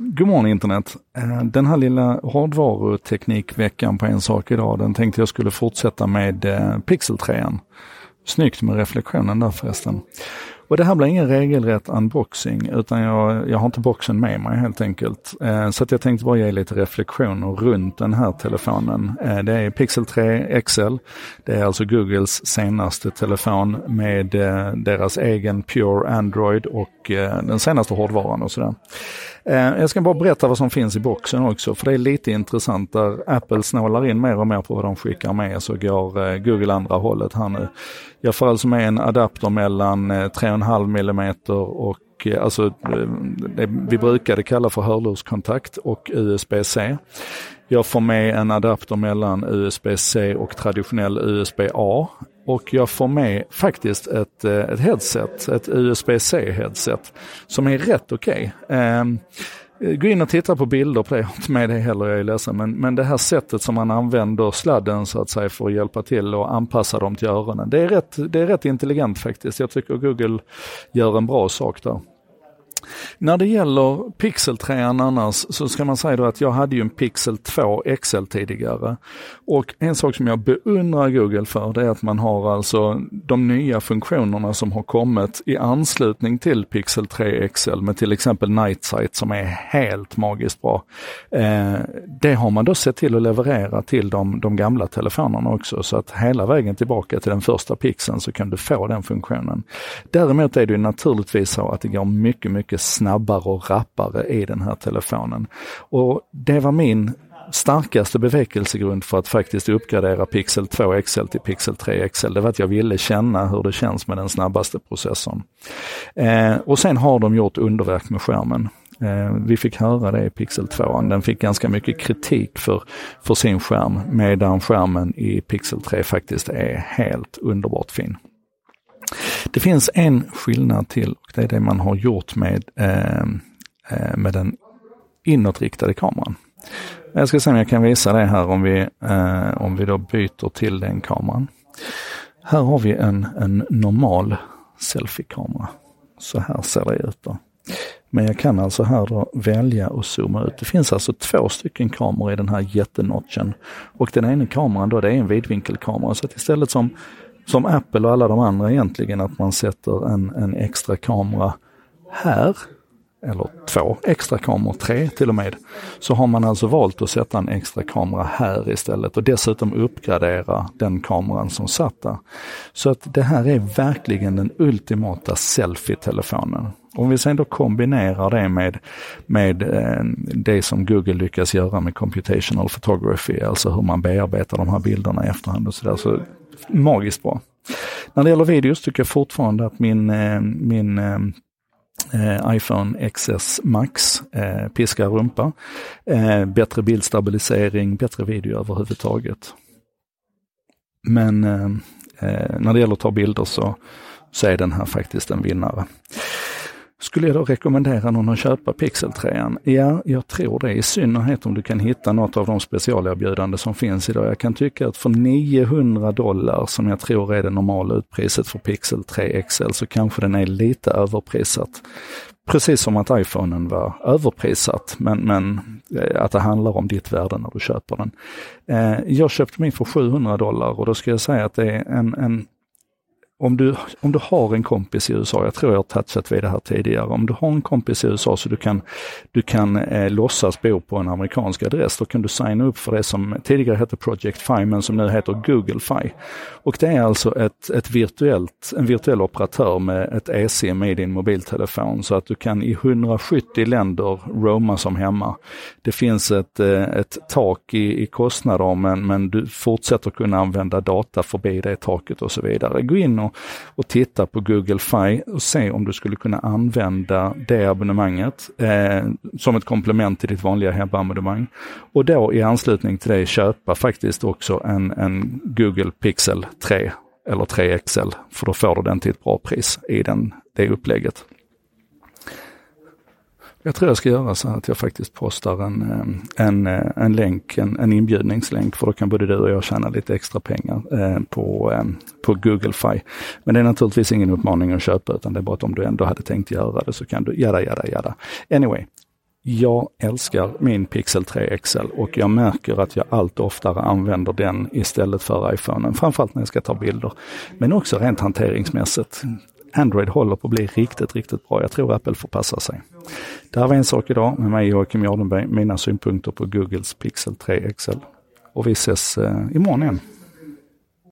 God morgon internet! Eh, den här lilla hårdvaruteknikveckan på en sak idag, den tänkte jag skulle fortsätta med eh, Pixel 3. Snyggt med reflektionen där förresten. Och det här blir ingen regelrätt unboxing utan jag, jag har inte boxen med mig helt enkelt. Eh, så att jag tänkte bara ge lite reflektioner runt den här telefonen. Det är Pixel 3 XL. Det är alltså Googles senaste telefon med deras egen Pure Android och den senaste hårdvaran och sådär. Eh, jag ska bara berätta vad som finns i boxen också, för det är lite intressant där Apple snålar in mer och mer på vad de skickar med så går eh, Google andra hållet här nu. Jag får alltså med en adapter mellan eh, 3,5 mm och alltså det vi brukade kalla för hörlurskontakt och USB-C. Jag får med en adapter mellan USB-C och traditionell USB-A och jag får med faktiskt ett, eh, ett headset, ett USB-C headset som är rätt okej. Okay. Um, Gå in och titta på bilder på det, jag har inte med det heller, jag är ledsen. Men, men det här sättet som man använder sladden så att säga för att hjälpa till och anpassa dem till öronen. Det är rätt, det är rätt intelligent faktiskt. Jag tycker Google gör en bra sak där. När det gäller Pixel 3 annars så ska man säga då att jag hade ju en Pixel 2 XL tidigare. Och en sak som jag beundrar Google för det är att man har alltså de nya funktionerna som har kommit i anslutning till Pixel 3 XL med till exempel Night Sight som är helt magiskt bra. Eh, det har man då sett till att leverera till de, de gamla telefonerna också så att hela vägen tillbaka till den första pixeln så kan du få den funktionen. Däremot är det ju naturligtvis så att det går mycket, mycket mycket snabbare och rappare i den här telefonen. Och det var min starkaste bevekelsegrund för att faktiskt uppgradera Pixel 2 XL till Pixel 3 XL, det var att jag ville känna hur det känns med den snabbaste processorn. Eh, och sen har de gjort underverk med skärmen. Eh, vi fick höra det i Pixel 2, den fick ganska mycket kritik för, för sin skärm, medan skärmen i Pixel 3 faktiskt är helt underbart fin. Det finns en skillnad till och det är det man har gjort med, ehm, eh, med den inåtriktade kameran. Jag ska se om jag kan visa det här om vi, eh, om vi då byter till den kameran. Här har vi en, en normal selfie-kamera. Så här ser det ut då. Men jag kan alltså här då välja och zooma ut. Det finns alltså två stycken kameror i den här jättenotchen. Och den ena kameran då det är en vidvinkelkamera. Så att istället som som Apple och alla de andra egentligen, att man sätter en, en extra kamera här, eller två extra kameror, tre till och med, så har man alltså valt att sätta en extra kamera här istället och dessutom uppgradera den kameran som satt där. Så att det här är verkligen den ultimata selfie-telefonen. Om vi sen då kombinerar det med, med eh, det som Google lyckas göra med computational photography, alltså hur man bearbetar de här bilderna i efterhand och sådär, så magiskt bra. När det gäller videos tycker jag fortfarande att min, eh, min eh, iPhone XS Max eh, piskar rumpa. Eh, bättre bildstabilisering, bättre video överhuvudtaget. Men eh, eh, när det gäller att ta bilder så, så är den här faktiskt en vinnare. Skulle jag då rekommendera någon att köpa Pixel 3? Ja, jag tror det. I synnerhet om du kan hitta något av de specialerbjudanden som finns idag. Jag kan tycka att för 900 dollar, som jag tror är det normala utpriset för Pixel 3 XL, så kanske den är lite överprisat. Precis som att iPhonen var överprisat, men, men eh, att det handlar om ditt värde när du köper den. Eh, jag köpte min för 700 dollar och då ska jag säga att det är en, en om du, om du har en kompis i USA, jag tror jag har touchat vid det här tidigare, om du har en kompis i USA så du kan, du kan eh, låtsas bo på en amerikansk adress, då kan du signa upp för det som tidigare hette Project Fi men som nu heter Google Fi. Och det är alltså ett, ett virtuellt, en virtuell operatör med ett eSIM i din mobiltelefon så att du kan i 170 länder roama som hemma. Det finns ett, eh, ett tak i, i kostnader men, men du fortsätter kunna använda data förbi det taket och så vidare. Gå in och och, titta på Google Fi och se om du skulle kunna använda det abonnemanget eh, som ett komplement till ditt vanliga hemabonnemang. Och då i anslutning till det köpa faktiskt också en, en Google Pixel 3 eller 3 XL, för då får du den till ett bra pris i den, det upplägget. Jag tror jag ska göra så att jag faktiskt postar en, en, eh, en länk, en, en inbjudningslänk, för då kan både du och jag tjäna lite extra pengar eh, på, på Google Fi. Men det är naturligtvis ingen uppmaning att köpa, utan det är bara att om du ändå hade tänkt göra det så kan du, jada, jada, jada. Anyway, Jag älskar min Pixel 3 XL och jag märker att jag allt oftare använder den istället för iPhonen. Framförallt när jag ska ta bilder. Men också rent hanteringsmässigt. Android håller på att bli riktigt, riktigt bra. Jag tror Apple får passa sig. Det här var en sak idag med mig Joakim Jardenberg. Mina synpunkter på Googles Pixel 3 XL. Och vi ses eh, imorgon igen.